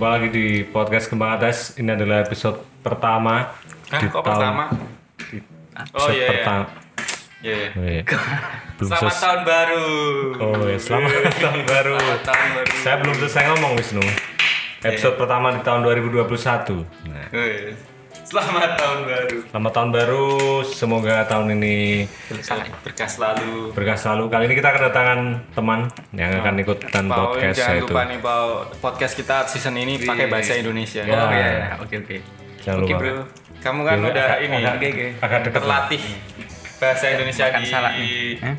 Jumpa lagi di podcast Kembang Atas. Ini adalah episode pertama Hah, di kok tahun pertama? di Oh, episode iya, iya. pertama. Iya. iya. Oh, iya. belum Selamat selesai. tahun baru. Oh ya, selamat tahun baru. Selamat tahun baru. Saya belum selesai ngomong Wisnu. Episode pertama di tahun 2021. Nah, Wih, Selamat tahun baru. selamat tahun baru. Semoga tahun ini Berkah selalu. berkah selalu. Kali ini kita kedatangan teman yang akan ikutan Pau, podcast jangan yaitu. lupa nih Pau, podcast kita season ini pakai bahasa Indonesia. Ya. Oh iya, iya. oke oke. Jangan Oke lupa. bro, kamu kan Iya, udah agak- ini agak. Agak dekat. terlatih bahasa Indonesia Makan di salad nih. Eh?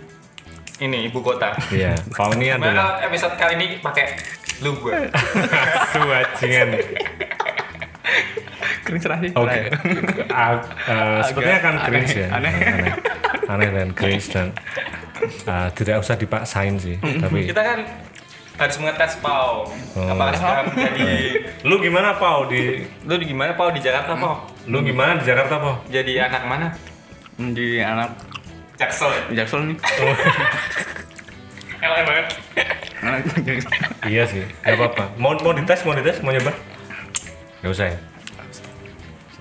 ini ibu kota. Iya, Pau ini adalah episode kali ini pakai lu gue. Suacingan. Keren cerah sih. Oke. Eh, sepertinya akan aneh, cringe ya. aneh. aneh. Aneh dan cringe dan ah, tidak usah dipaksain sih. Tapi Kita kan harus mengetes Pau. Oh. Apakah sekarang menjadi lu gimana Pau di lu di gimana Pau di Jakarta Pau? lu gimana di Jakarta Pau? Jadi anak mana? Di anak Jaksel. Jaksel nih. Elek banget. Iya sih, gak apa-apa. Mau mau dites, mau dites, mau nyoba? Gak usah ya.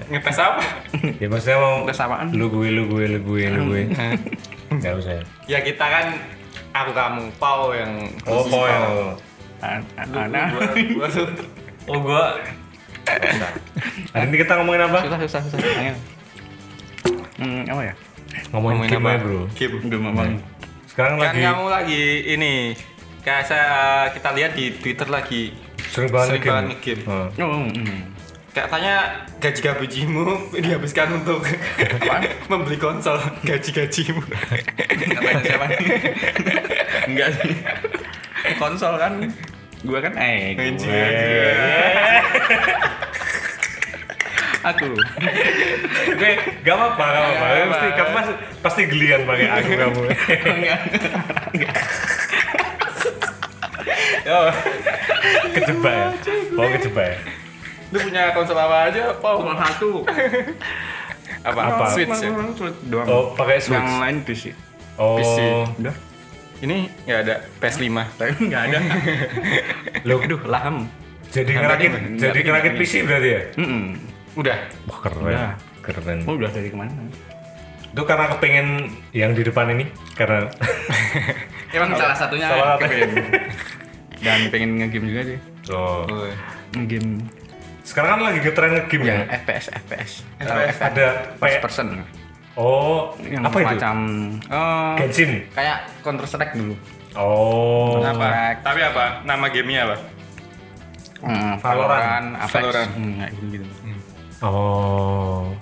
Ngetes apa? Ya maksudnya mau Tes apaan? lu gue, lu gue, lu gue, lu gue. Gak usah ya. ya kita kan aku kamu Pau yang Oh, Pau yang An- Lu- Anak. gua- gua tuh. Oh, gua Hari ini kita ngomongin apa? Susah susah susah. Angin. Hmm, apa ya? Ngomongin, Ngomongin apa? Bro. Game. Udah memang. Sekarang Kan lagi kamu lagi ini kayak saya kita lihat di Twitter lagi sering banget sering game. banget nge-game. Oh. Oh, hmm. Katanya gaji gajimu dihabiskan untuk membeli konsol gaji gajimu siapa? Enggak sih. Konsol kan gua kan eh Gaji, gua. aku Gue gak apa-apa, gak apa-apa. Gak Pasti kamu pasti, pasti gelian pakai aku kamu. enggak oh, kejebak ya. Mau kejebak ya. Lu punya konsol apa aja Pau cuma satu apa, Apa? Switch ya? Switch doang Oh, pakai Switch. yang lain PC Oh. PC. udah ini nggak ada PS5 tapi nggak ada Lu aduh laham jadi ngerakit, jadi ngerakit PC berarti ya? Mm-mm. udah Wah, keren. Udah. Keren. oh udah dari ke mana Itu karena kepengen yang di depan ini karena emang salah satunya Salah satu. kepengen. dan pengen ngegame juga sih oh. Ngegame Sekarang kan lagi ngetren nge-game ya. ya FPS FPS FPS. Ada first kayak person oh, yang apa itu? macam oh, Genshin. kayak Counter Strike dulu Oh. apa tapi apa nama gamenya apa Hmm, Valorant. Apex. Valorant. Hmm, kayak gitu gitu Oh.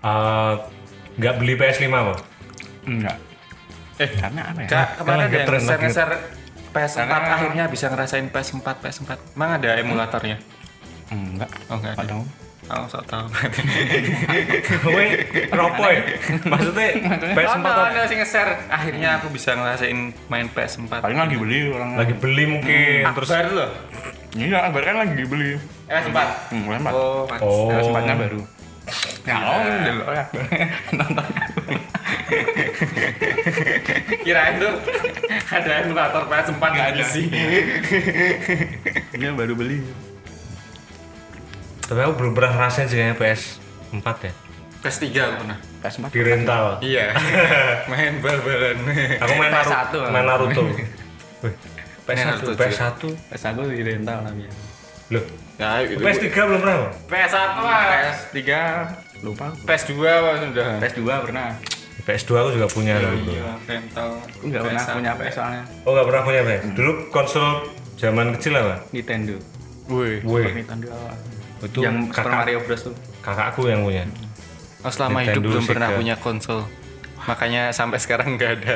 Ah, nggak beli PS5 apa? enggak eh karena apa ya Kak, kemarin ada yang ngeser-ngeser PS4 Karena- akhirnya bisa ngerasain PS4 PS4 emang ada emulatornya enggak. Oh enggak nggak ada tahu oh sok tahu Kowe ropo ya? Maksudnya PS4 PS4 ada sih ngeser akhirnya aku bisa ngerasain main PS4. Paling lagi beli orang lagi beli mungkin. Terus baru loh. Iya akbar kan lagi beli. PS4 hmm, lempar oh pantes. Oh. oh. sempatnya baru. Ya oh dulu ya nonton. Kirain tuh ada emulator PS4 nggak ada sih. Dia baru beli tapi aku belum pernah ngerasain sih kayaknya PS4 ya. PS3 aku pernah PS4 Di rental. iya main bal-balan Aku main Naruto. PS1 lah. Main Naruto. Wih, Main PS1, Naruto PS1. PS1 di rental tapi ya Loh, nah, itu PS3 belum pernah. Bang? PS1 mah PS3 lupa aku. PS2 mah sudah PS2 pernah PS2 aku juga punya bro. iya rental aku nggak pernah PS1. punya PS soalnya Oh, nggak pernah punya PS. Dulu konsol zaman kecil apa? Nintendo Wih, Wih, Nintendo awal. Itu yang Super kakak, Mario Bros tuh. kakakku yang punya. oh, selama Nintendo hidup belum pernah punya konsol. Makanya sampai sekarang nggak ada.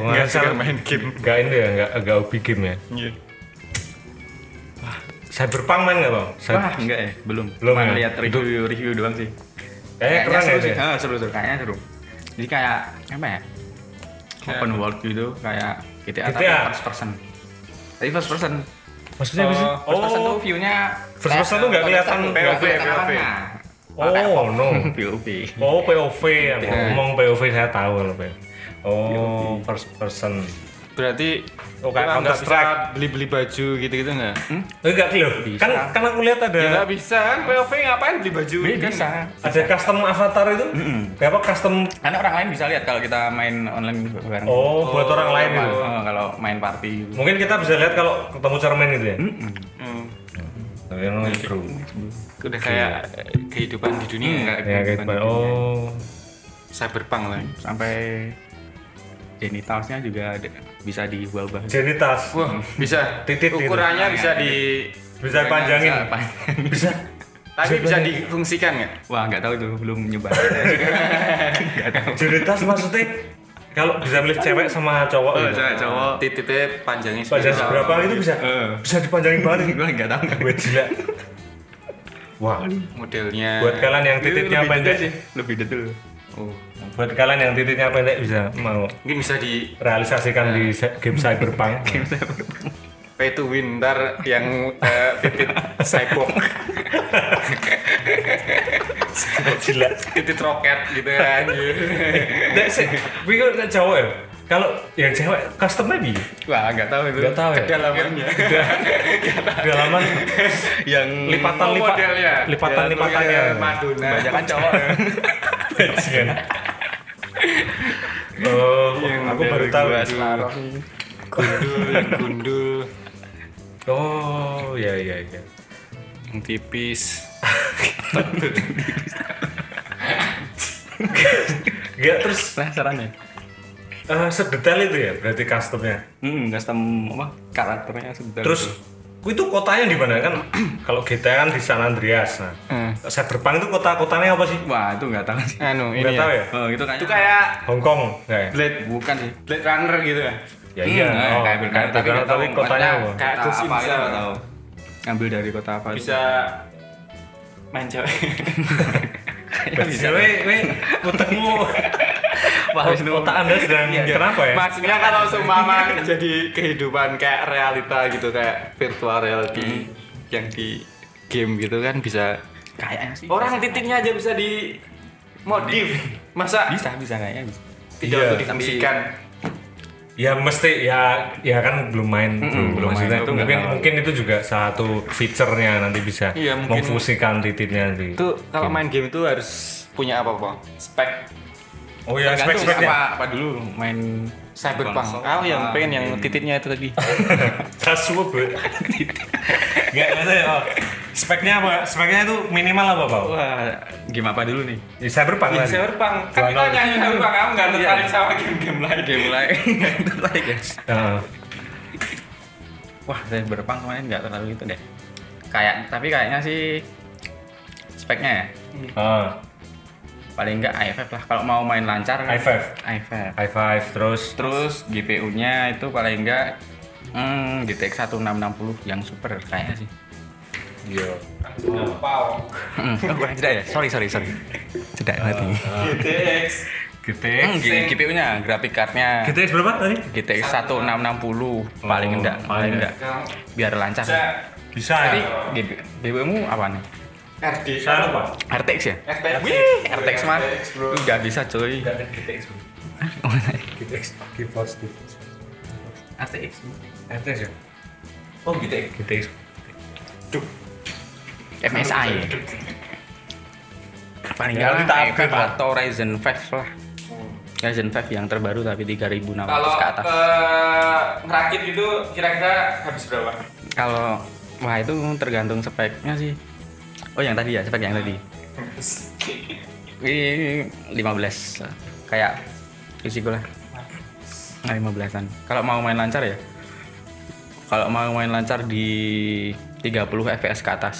Oh, nggak nggak suka main game. Nggak ini ya, nggak nggak hobi game ya. Iya. Cyberpunk main nggak bang? Cy- wah enggak ya? Belum. Belum Cuma ya? lihat review review doang sih. Kayaknya keren ya seru itu sih ya? Ah, seru seru. Kayaknya seru. Jadi kayak apa ya? Kayak open world gitu kayak GTA, tapi GTA. first person. Tapi first person Maksudnya apa sih? Oh, first person tuh view-nya First person tuh nggak kelihatan POV, POV. Oh, no. POV Oh, POV. Ngomong POV saya tahu kalau POV. Oh, first person. Berarti Oh, orang nggak bisa beli-beli baju gitu-gitu nggak? Enggak loh. Kan kan aku lihat ada Ya nggak bisa kan POV ngapain beli baju? Bi- Kan bisa ada custom avatar itu. Kayak apa custom karena orang lain bisa lihat kalau kita main online bareng Oh, buat orang lain itu. Oh, kalau main party gitu. Mungkin kita bisa lihat kalau ketemu cermin itu ya. Hmm. Tapi emang bro. Udah kayak eh, kehidupan di dunia Hmm, kayak Ya kayak kehidupan gitu. di dunia. Oh. Cyberpunk lah. sampai genitalsnya juga ada, bisa diubah-ubah Genitas. Wah, bisa. Titit gitu. Ukurannya bisa di Bisa panjangin. Bisa? Bisa. tapi bisa difungsikan nggak? Wah nggak tahu tuh belum nyoba. Nggak tahu. Maksudnya kalau bisa milih cewek sama cowok Oh, gitu. cewek cowok. Titiknya panjangnya Panjang seberapa itu bisa? Eh. Bisa dipanjangin banget. Gue nggak tahu. Gue gila. Wah, modelnya. buat kalian yang titiknya Lebih pendek, lebih detail. Oh, buat kalian yang titiknya pendek bisa mau mungkin bisa di realisasikan di se- game cyberpunk. pay to win ntar yang eh, titik cyborg Gila. titik roket gitu kan Nggak sih, gue kan cowok ya. Kalau yang cewek custom lagi, Wah nggak tahu itu. nggak tahu ya. kedalamannya Dalaman Yang lipatan lipatan Ya, lipatannya. model Madonna Kebanyakan cowok. Bajingan. Oh, aku baru tahu. gundul yang gundul Oh, ya ya ya. yang tipis Gak terus Penasaran ya? eh, sedetail itu ya berarti customnya. Hmm, custom apa? Karakternya sudah. Terus itu kotanya di mana kan? Kalau GTA kan di San Andreas. Nah, Hmm. Cyberpunk itu kota-kotanya apa sih? Wah itu nggak tahu sih. anu Nggak ini tahu ya. ya? Oh itu kayaknya. itu kayak Hong Kong, ya? Blade bukan sih. Blade Runner gitu ya Ya iya, Hmm, oh, kayak kayak tapi tahu tapi kotanya apa? Kayak kota apa itu Shell. nggak tahu. Ngambil dari kota apa? bisa main cewek Bisa, weh, weh, otakmu, Wah, Wisnu. otak anda sedang kenapa ya? maksudnya kalau seumpama jadi kehidupan kayak realita gitu kayak virtual reality yang di game gitu kan bisa Kayaknya sih. orang titiknya aja bisa di modif masa bisa bisa kayaknya bisa. tidak Iya. untuk difungsikan Ya mesti ya ya kan belum main bro. Mm-mm, belum Maksudnya main, itu mungkin tahu. mungkin itu juga satu fiturnya nanti bisa Iya, mungkin- memfungsikan titiknya nanti. itu kalau main game itu harus punya apa apa spek Oh ya Tergantung spek-speknya. apa apa dulu main cyberpunk konsol aku yang pengen yang titiknya itu tadi Casual bro. Enggak ada ya. Oh. Speknya apa? Speknya itu minimal apa, Pak? Wah, game apa dulu nih? Di Cyberpunk ya, tadi. cyberpunk kan kita nyanyi cyberpunk kamu nggak tertarik sama game-game lain Game mulai tertarik ya. Heeh. Wah, saya berpang kemarin nggak terlalu itu deh. Kayak tapi kayaknya sih speknya ya Heeh. Paling enggak i5 lah. Kalau mau main lancar i5. i5 i5 terus? Terus GPU-nya itu paling enggak hmm, GTX 1660 yang super kayaknya sih. Iya. wow Hmm, oh, bukan tidak ya? Sorry sorry sorry. Tidak nanti GTX GTX. hmm, GPU-nya grafik cardnya. GTX berapa tadi? GTX 1660 paling Oh, enggak paling paling enggak biar lancar. Bisa. Bisa Tadi ya. GPU-mu apa nih RD Bisa apa? RTX ya RTX Wih, RTX mah udah bisa coy Enggak ada GTX, bro. GTX. GeForce GeForce. RTX RTX ya? Oh, GTX. GTX. MSI paling Ya, enggak nanti tak i5 upgrade lah. atau Ryzen 5 lah Ryzen 5 yang terbaru tapi 3600 kalau ke atas eh, ngerakit gitu kira-kira habis berapa kalau wah itu tergantung speknya sih oh yang tadi ya spek yang tadi. Ini 15 kayak isi gue lah. Nah, 15an kalau mau main lancar ya? Kalau mau main lancar di 30 fps ke atas.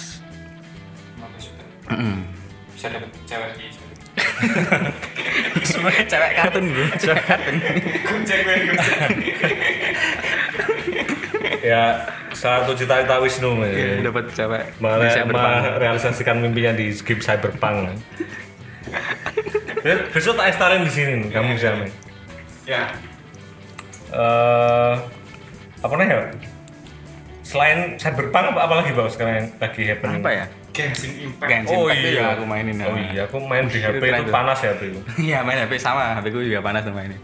Bisa dapet cewek di cewek kartun bro. Cewek kartun. Gojek gue gojek. Ya, salah satu cita-cita Wisnu. ya. dapat cewek berpang merealisasikan mimpinya di game Cyberpunk. Ya, besok tak instalin di sini, nih, kamu bisa main. ya Eh, apa nih ya? Selain Cyberpunk apa, apa lagi bang sekarang yang lagi happening? apa ya Genshin Impact Genshin Oh Impact itu iya, aku mainin. Oh iya, aku main di Itu HP itu tuh. panas ya HP itu. iya main HP sama HP ku juga panas tuh mainnya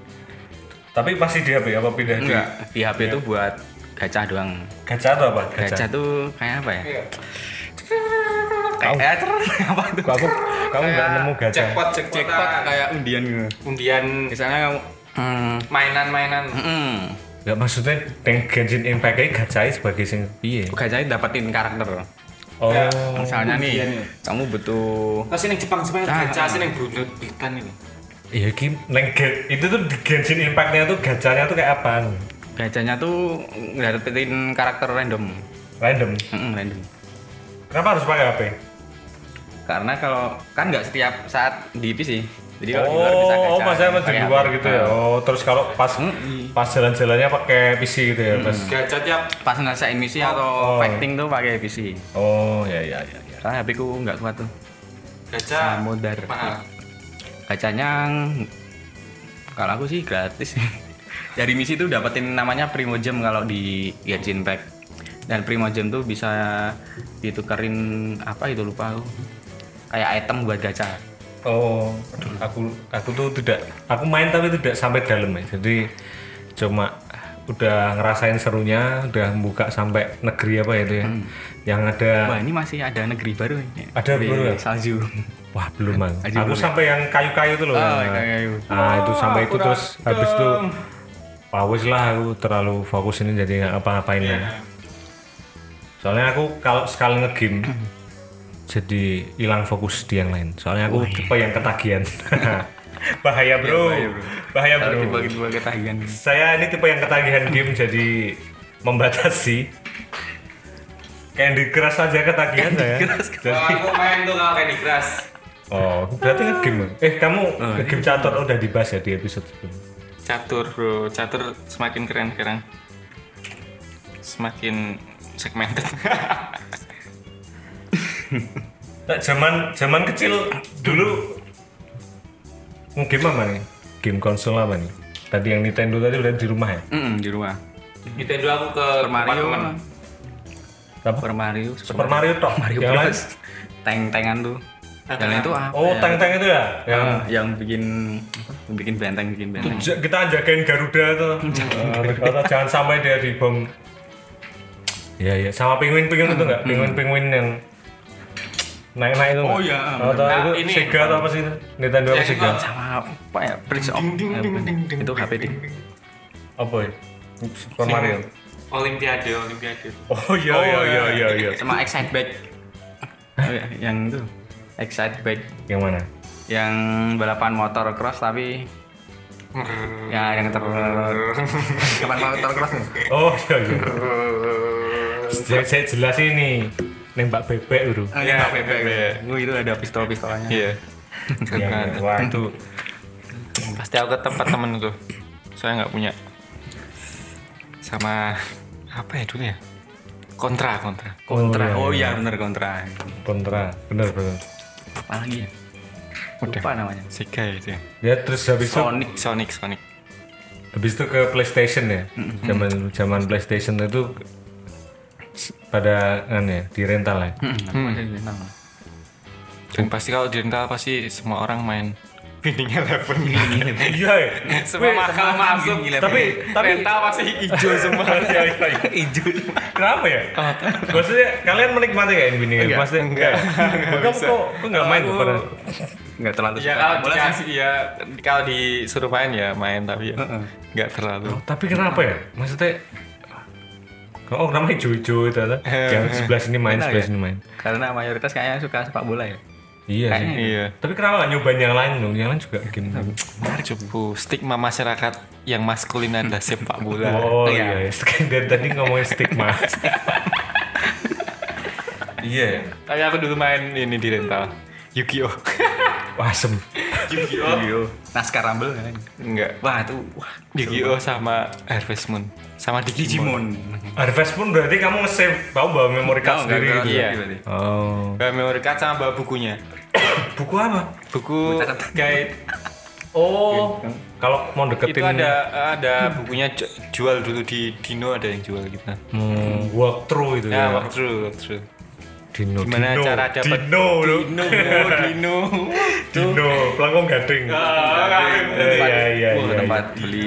Tapi pasti di HP apa pindah di Enggak, di HP itu buat gacha doang. gacha atau apa? Gacha tuh kayak apa ya? Iya. Kayak apa tuh? Kok aku kamu nggak nemu gacha? Jackpot, jackpot, Jackpot kayak undian gitu. undian Misalnya kamu hmm, mainan-mainan. hmm, Nggak maksudnya yang Genshin Impact ini gacha sebagai sing piye? gacha dapetin karakter. Oh. Ya. Misalnya nih, ya. kamu butuh Kau sini Jepang sebenarnya Ah, gacha ah. sini yang Bruno ikan ini. Iya Kim, neng itu tuh di Genshin Impact-nya tuh gacanya tuh kayak apa? Gachanya tuh dapetin karakter random. Random. Hmm, random. Kenapa harus pakai HP? Karena kalau kan nggak setiap saat di PC. Jadi kalau di oh, luar bisa gacha. oh maksudnya masih pakai di luar gitu ya. Nah, Oh, terus kalau pas Mm-mm. pas jalan-jalannya pakai PC gitu ya, pas. Gacha tiap Pas ngerasain misi atau Oh. fighting tuh pakai PC. Oh, ya ya ya. ya. Karena HP ku nggak kuat tuh. gacha Modar. Maaf. Gacanya kalau aku sih gratis. Dari misi tuh dapetin namanya Primo Gem kalau di Genshin Impact. Dan Primo Gem tuh bisa ditukerin apa itu lupa aku. Kayak item buat gacha. Oh, aduh, aku aku tuh tidak aku main tapi tidak sampai dalam ya. Jadi cuma udah ngerasain serunya, udah buka sampai negeri apa ya itu ya. Yang ada Wah ini masih ada negeri baru ini. Ada baru ya? Salju. Wah belum man. Aku ya? sampai yang kayu-kayu itu loh. Oh, yang kayu-kayu. Nah itu sampai itu terus habis itu Pawis lah aku terlalu fokus ini jadi nggak apa-apain Iya. ya. Soalnya aku kalau sekali ngegame jadi hilang fokus di yang lain. Soalnya aku tipe yang ketagihan. bahaya bro. bahaya, bro. Bahaya bro. tiba-tiba ketagihan. Saya ini tipe yang ketagihan game jadi membatasi. Candy Crush aja ketagihan saya. Jadi- Kalau aku main tuh kalau Candy Crush. Oh, berarti ngegame. Eh, kamu Oh, ngegame catur udah dibahas ya di episode sebelumnya. Catur bro, catur semakin keren sekarang. Semakin segmented. Nah, zaman zaman kecil dulu ngegame apa nih? Game konsol apa nih? Tadi yang Nintendo tadi udah di rumah ya? Mm di rumah. Nintendo aku ke Super Mario. Apa? Super Mario. Super Mario tok. Mario yang lain? Bros. Tank-tangan tuh. Yang lain itu apa? Oh, ya? tank-tank itu ya? Yang Ah, yang bikin bikin benteng, bikin benteng. J- kita jagain Garuda tuh. Eh, atau jangan sampai dia dibom. Iya, iya. Sama penguin-penguin itu enggak? Penguin-penguin yang naik-naik itu Oh, iya. Atau Nah, itu ini- Sega atau apa sih itu? Nintendo apa Yang Sega? itu- Sama apa ya? Prince of Itu HP ding. Apa ya? Super Mario. Olimpiade, Olimpiade. Oh iya iya iya iya iya. Sama Excite Bike. Oh, iya, yang itu. Excite Bike Yang mana? yang balapan motor cross tapi ya yang ter kapan motor cross nih? Oh iya iya. saya, saya jelasin nih. Nembak bebek bro. Oh, Iya, ya, bebek. bebek. Oh, itu ada pistol-pistolnya. Iya. Yang, wah itu Pasti aku ke tempat temenku. Saya nggak punya. Sama apa ya dulu ya? Kontra, kontra. Kontra. Oh, Oh, iya, iya bener kontra. kontra. Bener bener. Apa lagi ya? Lupa namanya. Sega ya itu. ya. Ya terus habis itu Sonic. Sonic, Sonic. habis itu ke PlayStation ya. Zaman zaman PlayStation itu pada kan ya di rental ya. Hmm. nama. Dan pasti kalau di rental pasti semua orang main Winning Eleven. Iya ya. semua mahal masuk. Winning Eleven. Tapi tapi rental pasti hijau semua. Iya, iya, iya. Kenapa ya? Maksudnya kalian menikmati kayak ini nih? Maksudnya enggak. Kamu kok kok enggak main tuh pada Nggak terlalu Ya suka kalau bola sih. dikasih ya kalau disuruh main ya main tapi ya nggak terlalu. Tapi kenapa ya? Maksudnya Oh namanya hijau-hijau itu ada. Yang sebelah sini main, sebelah ya? sini main. Karena mayoritas kayaknya suka sepak bola ya. Iya sih. Kayaknya Iya. Tapi kenapa nggak nyobain yang lain dong? Yang lain juga game. Cupu stigma masyarakat yang maskulin adalah sepak bola. Oh Iya. iya, iya. Dari tadi ngomongin stigma. Iya. Tapi aku dulu main ini di rental. Yu-Gi-Oh. Wah, asem. Yu-Gi-Oh. Naskah Rumble kan. Enggak. Wah, itu wah. Yu-Gi-Oh sama Harvest Moon. Sama Digimon. Harvest pun berarti kamu nge-save, kamu bawa memory card sendiri gitu. Iya. berarti? Oh. Bawa memory card sama bawa bukunya. Buku apa? Buku guide Oh. Kalau mau itu deketin ada ada bukunya ju- jual dulu di Dino ada yang jual gitu. hmm, walkthrough itu Ya, ya. walkthrough, walkthrough. Dino. Gimana Dino. cara dapat Dino, bro. Dino, Dino. Dino, pelangkong gading. Iya iya Wah, iya. tempat beli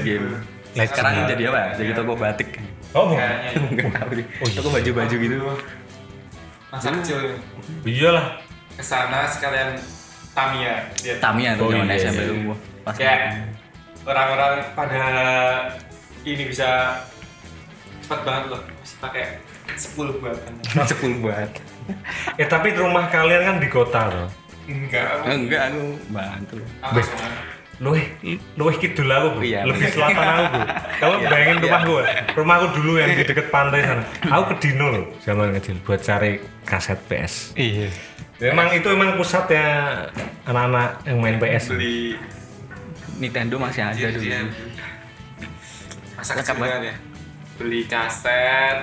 game. Sekarang jadi apa? Jadi toko batik. Oh, bukan. Nggak tahu deh. Toko baju-baju gitu. Masa kecil iyalah. Ke sana sekalian Tamiya. Lihat. Tamiya tuh Oh, zaman iya, SMP iya. Pas Kayak orang-orang pada ini bisa cepat banget loh. Masih pakai 10 buatan. sepuluh buat. Eh tapi rumah kalian kan di kota loh. Enggak, aku Enggak aku bantu. aku langsung Luwih luwih kidul aku, Bu. Iya. Lebih selatan aku, Bu. Kamu Iya, bayangin iya. rumahku, Bu. rumahku dulu yang di deket pantai sana. Aku ke Dino loh, zaman kecil buat cari kaset PS. Iya. Memang itu emang pusatnya anak-anak yang main PS. Beli Nintendo masih ada dulu. Masa Lengkap kecil banget ya. Beli kaset,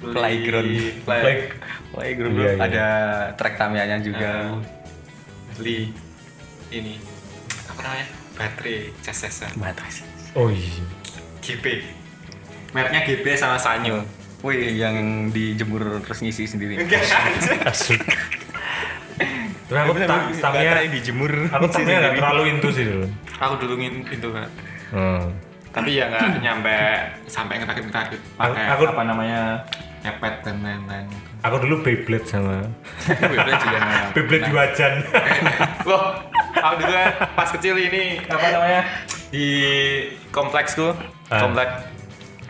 beli Playground. play- Wah, grup Iya, iya. ada track Tamiya-nya juga. Ah. beli ini apa namanya? Baterai CSS Baterai. oh iya. GP. Mereknya GP sama Sanyo. Wih, yang dijemur terus ngisi sendiri. Enggak. Asik. Terus aku Baterai dijemur. aku tamnya nggak terlalu into sih dulu. Aku dulu ngin itu kan. Hmm. Tapi ya nggak nyampe sampai ngetakit-ngetakit Aku- pakai aku- apa namanya? Nyepet dan lain-lain. Aku dulu Beyblade sama Beyblade juga Beyblade di wajan. Loh, aku dulu kan pas kecil ini apa namanya di kompleksku, Ah. komplek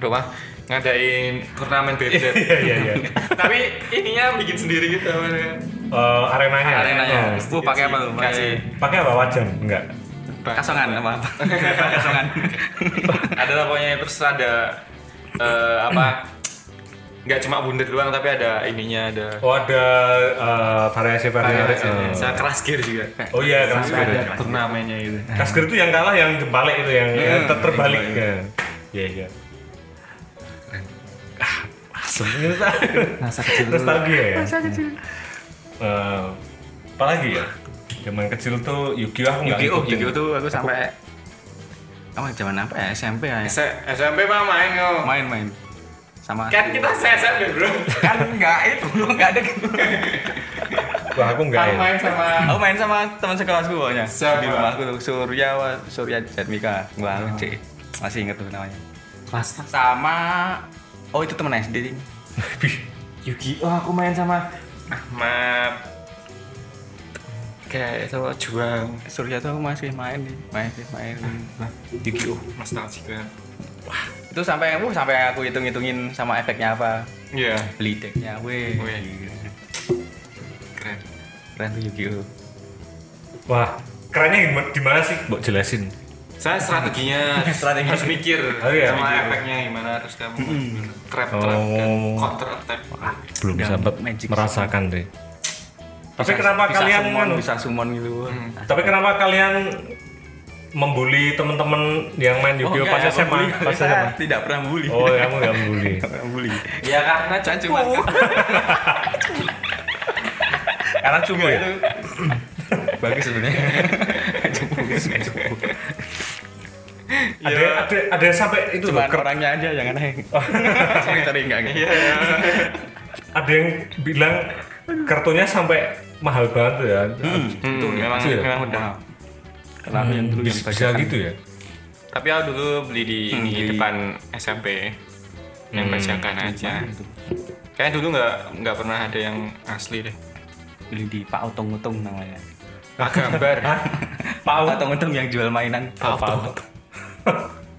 rumah ngadain turnamen Beyblade. Iya iya iya. Tapi ininya bikin sendiri gitu Eh, arenanya. Arenanya. Oh. Uh, pakai apa lu? Pakai Pakai apa wajan? Enggak. kasongan apa kasongan. ada lah pokoknya terus ada eh, apa? Nggak cuma bundar doang tapi ada ininya ada. Oh ada eh, variasi-variasi. Variasinya. Eh. Saya keras gear juga. Oh iya keras gear. ada turnamennya itu. Kasger itu yang kalah yang jembalik itu yang yang ter- terbalik. Ya. Iya iya. Ah, asem. Masa kecil Nostalgia ya. Kecil. apa lagi ya? Zaman kecil tuh Yu-Gi-Oh aku nggak Yu-Gi-Oh, tuh aku sampai Oh, zaman apa ya? SMP ya. S- SMP mah main kok. Main-main. Sama Kan kita SMP bro. kan enggak itu belum enggak ada gitu. Wah aku nggak Aku ya. main sama Aku main sama teman sekelasku pokoknya. Siapa? Di rumahku tuh Surya Surya Jatmika. Wah, cek. Masih inget tuh namanya. kelas Sama Oh, itu teman SD. Yugi. Oh aku main sama Ahmad. Kayak sama Juang. Surya tuh aku masih main nih, masih main Yu-Gi-Oh. Nostalgic banget. Itu sampai uh, sampai aku hitung-hitungin sama efeknya apa. Iya. Beli decknya, weh. Weh. Keren. Keren tuh Yu-Gi-Oh. Wah kerennya gimana, gimana sih? Mbok jelasin. Saya strateginya Strategi. harus mikir Oh, iya, sama mikir. efeknya gimana harus kamu trap trap dan Oh. counter attack. Belum sempat magic merasakan deh. Tapi Bisa- kenapa bisa kalian summon, anu, bisa summon gitu. Tapi kenapa kalian membuli teman-teman yang main Yu-Gi-Oh pas enggak, SMA? membuli. Pas SMA? Tidak pernah bully. Oh, kamu nggak membuli. Bully. Ya karena Kan cuma Karena cuma ya. bagus sebenarnya. Ada ada ada sampai itu loh. Cuma ker- orangnya aja yang aneh. Sorry, sorry enggak enggak. Iya. Ada yang bilang kartunya sampai mahal banget ya. Itu memang Iya. memang udah. Karena aku yang dulu yang Bisa, gitu ya. Tapi aku dulu beli di Hmm, ini di- depan SMP yang Hmm, bajakan aja. Kayaknya dulu nggak nggak pernah ada yang asli deh. Beli di Pak Otong Otong namanya. Pak gambar. Pak Otong Otong yang jual mainan. Pak Otong.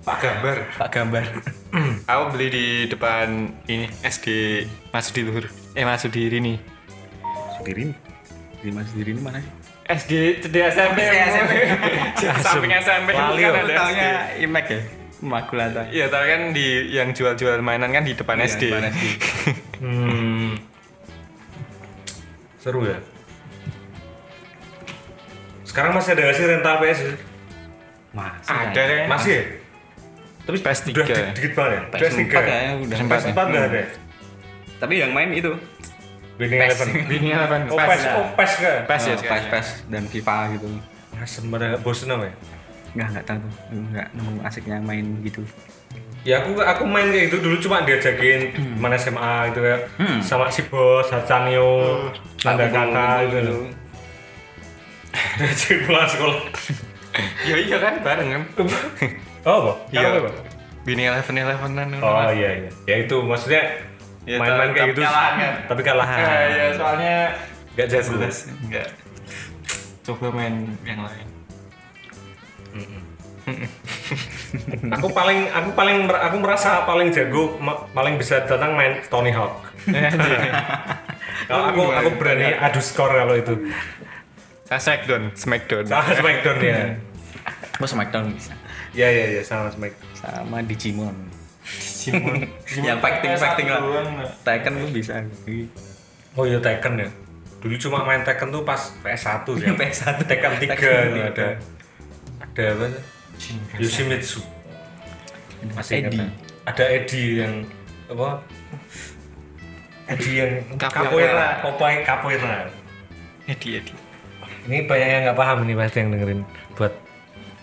Pak gambar. Pak Gambar. Aku beli di depan ini SD Masudi Luhur. Eh Masudi Rini. Sudirin. Di Mas Sudirin mana sih? SD di SMP. SMP. Samping SMP Lali, kan ada. Taunya Imek ya? Makulata. Iya, tapi kan di yang jual-jual mainan kan di depan Iya, SD. depan SD. Hmm. Seru ya. Sekarang masih ada sih rental PS? ya? Masih Ada. Masih ya? Tapi PS3 udah ya? di- dikit banget ya? PS4 kayaknya udah. PS4 udah ada ya? Tapi yang main itu. Winning PES. Eleven. Bini Eleven. Oh PES, oh PES kan? PES ya Oh. PES, PES dan FIFA gitu. Asem pada bosen apa ya? Enggak, enggak tahu tuh. Enggak nemu asiknya main gitu. Ya aku aku main kayak gitu dulu cuma diajakin mana SMA gitu ya. Hmm. Sama si bos, Hacanyo, Nanda Aku Kakak dulu- gitu. dulu. Diajak pulang sekolah. ya iya kan bareng kan Oh, apa? Iya. Bini eleven elevenan Oh iya iya. Ya itu maksudnya Ya, main-main tapi kayak gitu. kalahan kan? Tapi kalahan. ya, ya soalnya Gak jelas. jelas enggak coba main yang lain aku paling aku paling aku merasa paling jago ma- paling bisa datang main Tony Hawk. Kalau aku aku berani adu skor kalau itu. saya smackdown smackdown Sama Smackdown ya. Oh Smackdown bisa. Iya iya iya sama Smack. Sama Digimon. Simon yang fighting fighting lah. Tekken tuh bisa. Oh iya Tekken ya. Dulu cuma main Tekken tuh pas PS1 sih. PS1. Tekken 3 Tekken ada. Ada apa? Yoshimitsu. Masih Eddie. ingat, Ada Eddie yang apa? Eddie yang Popeye capoeira. Edi Edi Ini banyak yang nggak paham ini pasti yang dengerin buat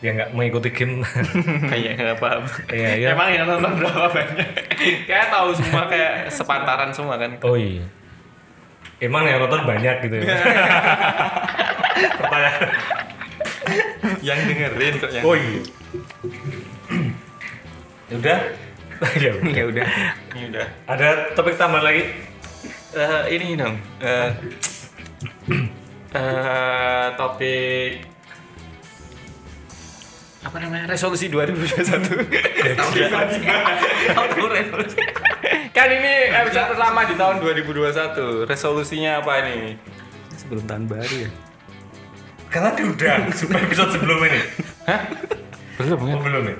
yang nggak mengikuti game. kayak nggak paham Iya, iya. emang yang nonton berapa banyak kayak tahu semua kayak sepantaran semua kan oh iya. Emang yang nonton banyak gitu ya. Pertanyaan. yang dengerin kok yang Oh iya. Ya udah. ya udah. Ya udah. ini udah Ada topik tambahan lagi? Eh, ini dong eh eh, topik apa namanya resolusi 2021 kan ini episode pertama di tahun 2021 resolusinya apa ini Sebelum tahun baru ya. Karena diundang supaya episode sebelum ini. Hah? belum Oh, kan belum ya?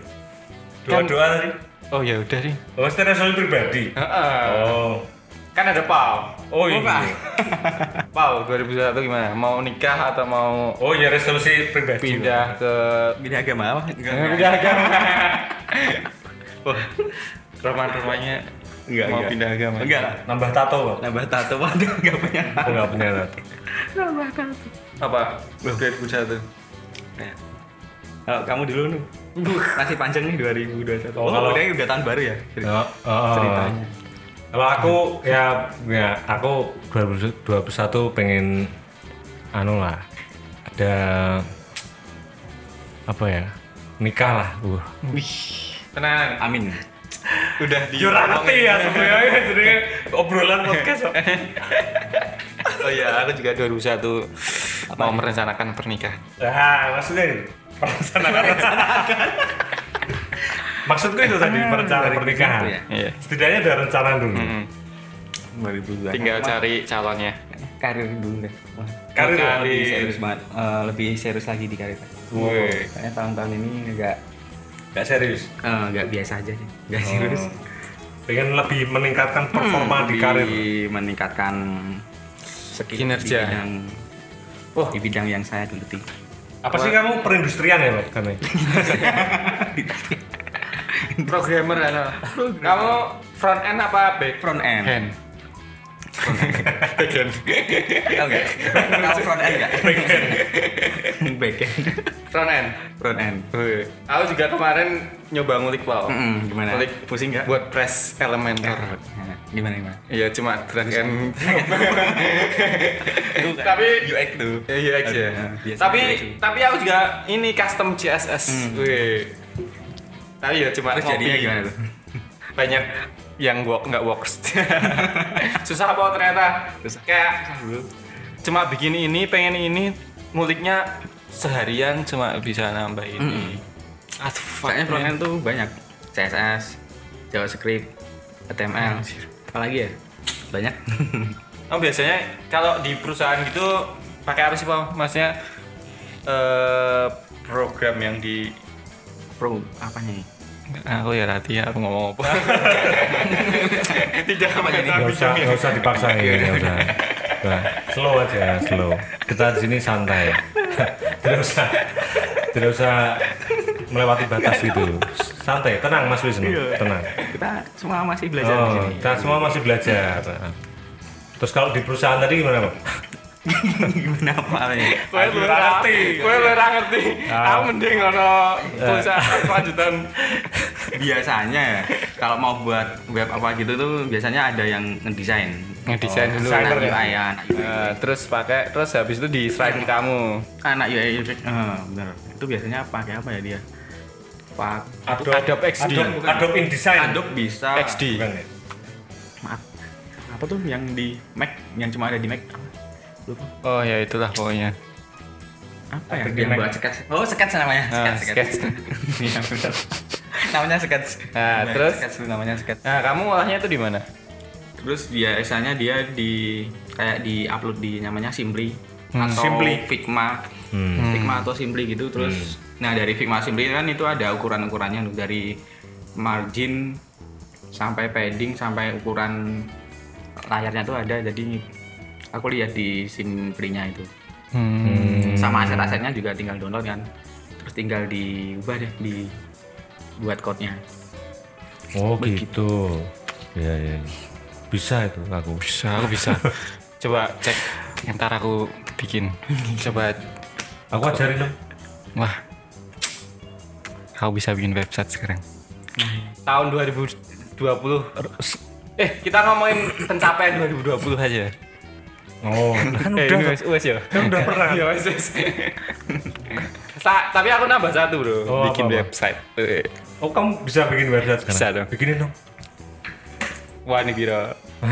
Doa-doa tadi. oh ya udah nih Oh, resolusi pribadi. Heeh. Oh. kan ada pau Oh iya. pau 2021 gimana mau nikah atau mau Oh iya resolusi pribadi. pindah ke Beda agama apa? pindah agama wah roman-romannya Enggak, mau enggak. pindah agama Enggak. Nambah tato, Pak. Nambah tato waduh enggak punya. Aku nggak punya tato. apa 2021 Kalau kamu dulu nih. Masih panjang nih 2021. Oh, Oh, kalau- udah udah tahun baru ya. Oh, oh. Ceritanya. Kalau aku ya ya aku 2021 pengen anu lah ada apa ya nikah lah uh. tenang Amin. udah di ngerti ya sebenarnya jadi obrolan podcast oh iya aku juga 2021 mau merencanakan pernikahan Nah, maksudnya itu. Perencanaan rencanakan. Maksudku itu tadi perencanaan pernikahan. ya? iya Setidaknya ada rencana dulu. Mm. 2020. tinggal cari calonnya karir dulu deh. Wah, Karir lebih serius banget. Eh, lebih serius lagi di karir. Woi. Soalnya tahun-tahun ini enggak Gak serius. eh, enggak biasa aja sih. Enggak Oh. serius. Pengen lebih meningkatkan performa di Lebih karir. meningkatkan skill Kinerja. di bidang Wah. di bidang yang saya geluti. Apa sih kamu perindustrian ya, Pak? Programmer atau kamu front end apa back Front end. hand back end enggak? Kamu front end enggak? Back end. front end Front end. Woi. aku juga kemarin nyoba ngulik wow Mm-mm, gimana? ngulik Pusing enggak? buat press Elementor Nah, Gimana gimana? Iya cuma drag and Itu tapi UX tuh. Ya, iya UX ya. Biasa Tapi tapi aku juga ini custom CSS. Wih. Tapi ya cuma Terus ngopi. gimana tuh? Banyak yang work nggak works. Susah apa ternyata. Kayak cuma bikin ini, pengen ini, nguliknya seharian cuma bisa nambah ini. Aduh, fuck, Soalnya tuh banyak. CSS, JavaScript, HTML. Apalagi ya? Banyak. Oh biasanya kalau di perusahaan gitu pakai apa sih Pak? Maksudnya eh program yang di Pro apanya nih? aku ya Rati ya aku ngomong apa tidak apa jadi Gak usah, gak usah dipaksain, gak usah. Nah, slow aja, slow. Kita di sini santai. tidak usah, tidak usah melewati batas gitu. Santai, tenang Mas Wisnu, tenang. Kita semua masih belajar di Oh, sini. kita semua masih belajar. Terus kalau di perusahaan tadi gimana, Pak? Gimana apa nih? Kowe lu ora ngerti. Kowe lu ora ngerti. Aku mending ono perusahaan lanjutan. Biasanya ya, kalau mau buat web apa gitu tuh biasanya ada yang ngedesain. Ngedesain dulu. Anak Desainer ya? UI ya, anak UI. Nah, terus pakai terus habis itu di slide kamu. Anak UI UX, eh, bener. Itu biasanya pakai apa ya dia? Pak Adobe, Adobe XD. Adobe, Adobe InDesign. Adobe bisa. XD. Ya? Maaf. Apa tuh yang di Mac, yang cuma ada di Mac? Lupa. Oh ya itulah pokoknya. Apa ya? Yang buat sketch. Oh, sketch namanya. Ah, Sketch, sketch. Iya, namanya sketch. Nah, Bener, terus? sketch namanya sketch. Nah, kamu olahnya itu di mana? Terus biasanya dia di kayak di upload di namanya Simply atau Simply. Figma. Hmm. Figma atau Simply gitu terus nah dari Figma Simply kan itu ada ukuran-ukurannya tuh, dari margin sampai padding sampai ukuran layarnya tuh ada jadi aku lihat di Simply-nya itu Hmm. sama aset-asetnya juga tinggal download kan terus tinggal diubah deh di buat code-nya Oh gitu. Ya ya. Bisa itu aku. Bisa, aku bisa. Coba cek ntar aku bikin. Coba Aku ajarin dong. wah. Kau bisa bikin website sekarang. Tahun 2020 Eh, kita ngomongin pencapaian 2020 aja. Oh, kan Eh, udah. wes, wes ya. Kan udah pernah. Ya wes, wes. Sa- tapi aku nambah satu bro, Oh, bikin apa-apa? website. Eh, Oh, kamu bisa bikin website sekarang? Bisa dong. Bikinin dong. Wah ini biro.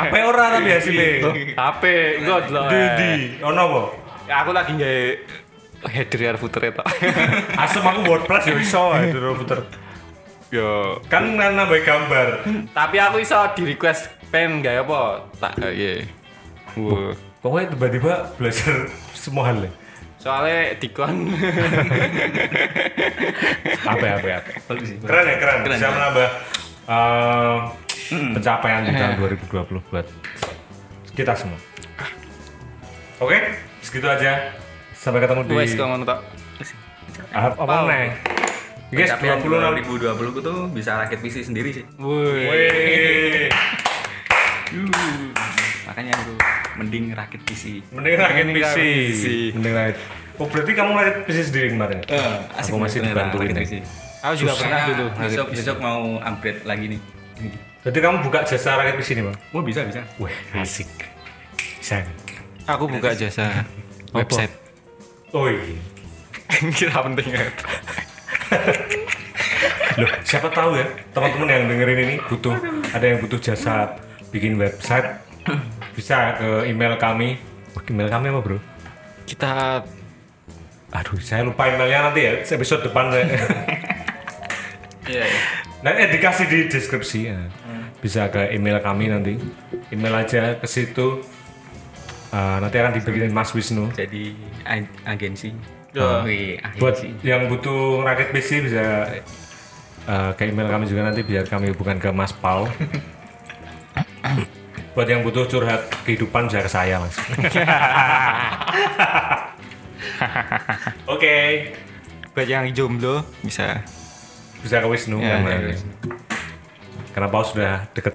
Apa orang tapi hasilnya? HP, god loh. Di di. Ono apa? Ya, aku lagi nggak header ya footer itu. Asem aku WordPress ya iso itu puter. Yo. Kan nambah gambar. Tapi aku iso di request pen gak apa? Tak gak ya. Wow. Pokoknya tiba-tiba belajar semua hal ya. Soalnya dikon Apa apa apa. sih Keren ya keren. Keren, Bisa keren. menambah eh, pencapaian di tahun 2020 buat kita semua. Oke, segitu aja. Sampai ketemu di wes tok. Ah, apa nih? Guys, Pencapaian 20 2020 ku tuh bisa rakit PC sendiri sih Woi. Wih, Uh, makanya aku mending rakit PC mending rakit Mending PC. PC. Mending rakit. Oh berarti kamu rakit PC sendiri kemarin? asik Aku masih dibantuin. PC. Aku juga pernah dulu. besok besok mau upgrade lagi nih Berarti kamu buka jasa rakit PC nih bang? oh bisa bisa Wah asik. Bisa. Aku buka jasa website. Oh iya. Kira penting ya. Loh, siapa tahu ya teman-teman yang dengerin ini butuh ada yang butuh jasa bikin website bisa ke email kami. Oh, email kami apa bro? Kita Aduh, saya lupa emailnya nanti ya episode depan saya. iya iya Nah, eh, dikasih di deskripsi ya. Bisa ke email kami nanti. Email aja ke situ. Ah, nanti akan dibikinin Mas Wisnu. jadi ag- agensi Ya. Wih, Buat agensi yang butuh rakit PC bisa eh, ke email kami juga nanti biar kami hubungkan ke Mas Paul. Buat yang butuh curhat kehidupan bisa ke saya, Mas. Oke, buat yang jomblo bisa. bisa ke Wisnu Ya, karena, ya, karena Paul sudah deket.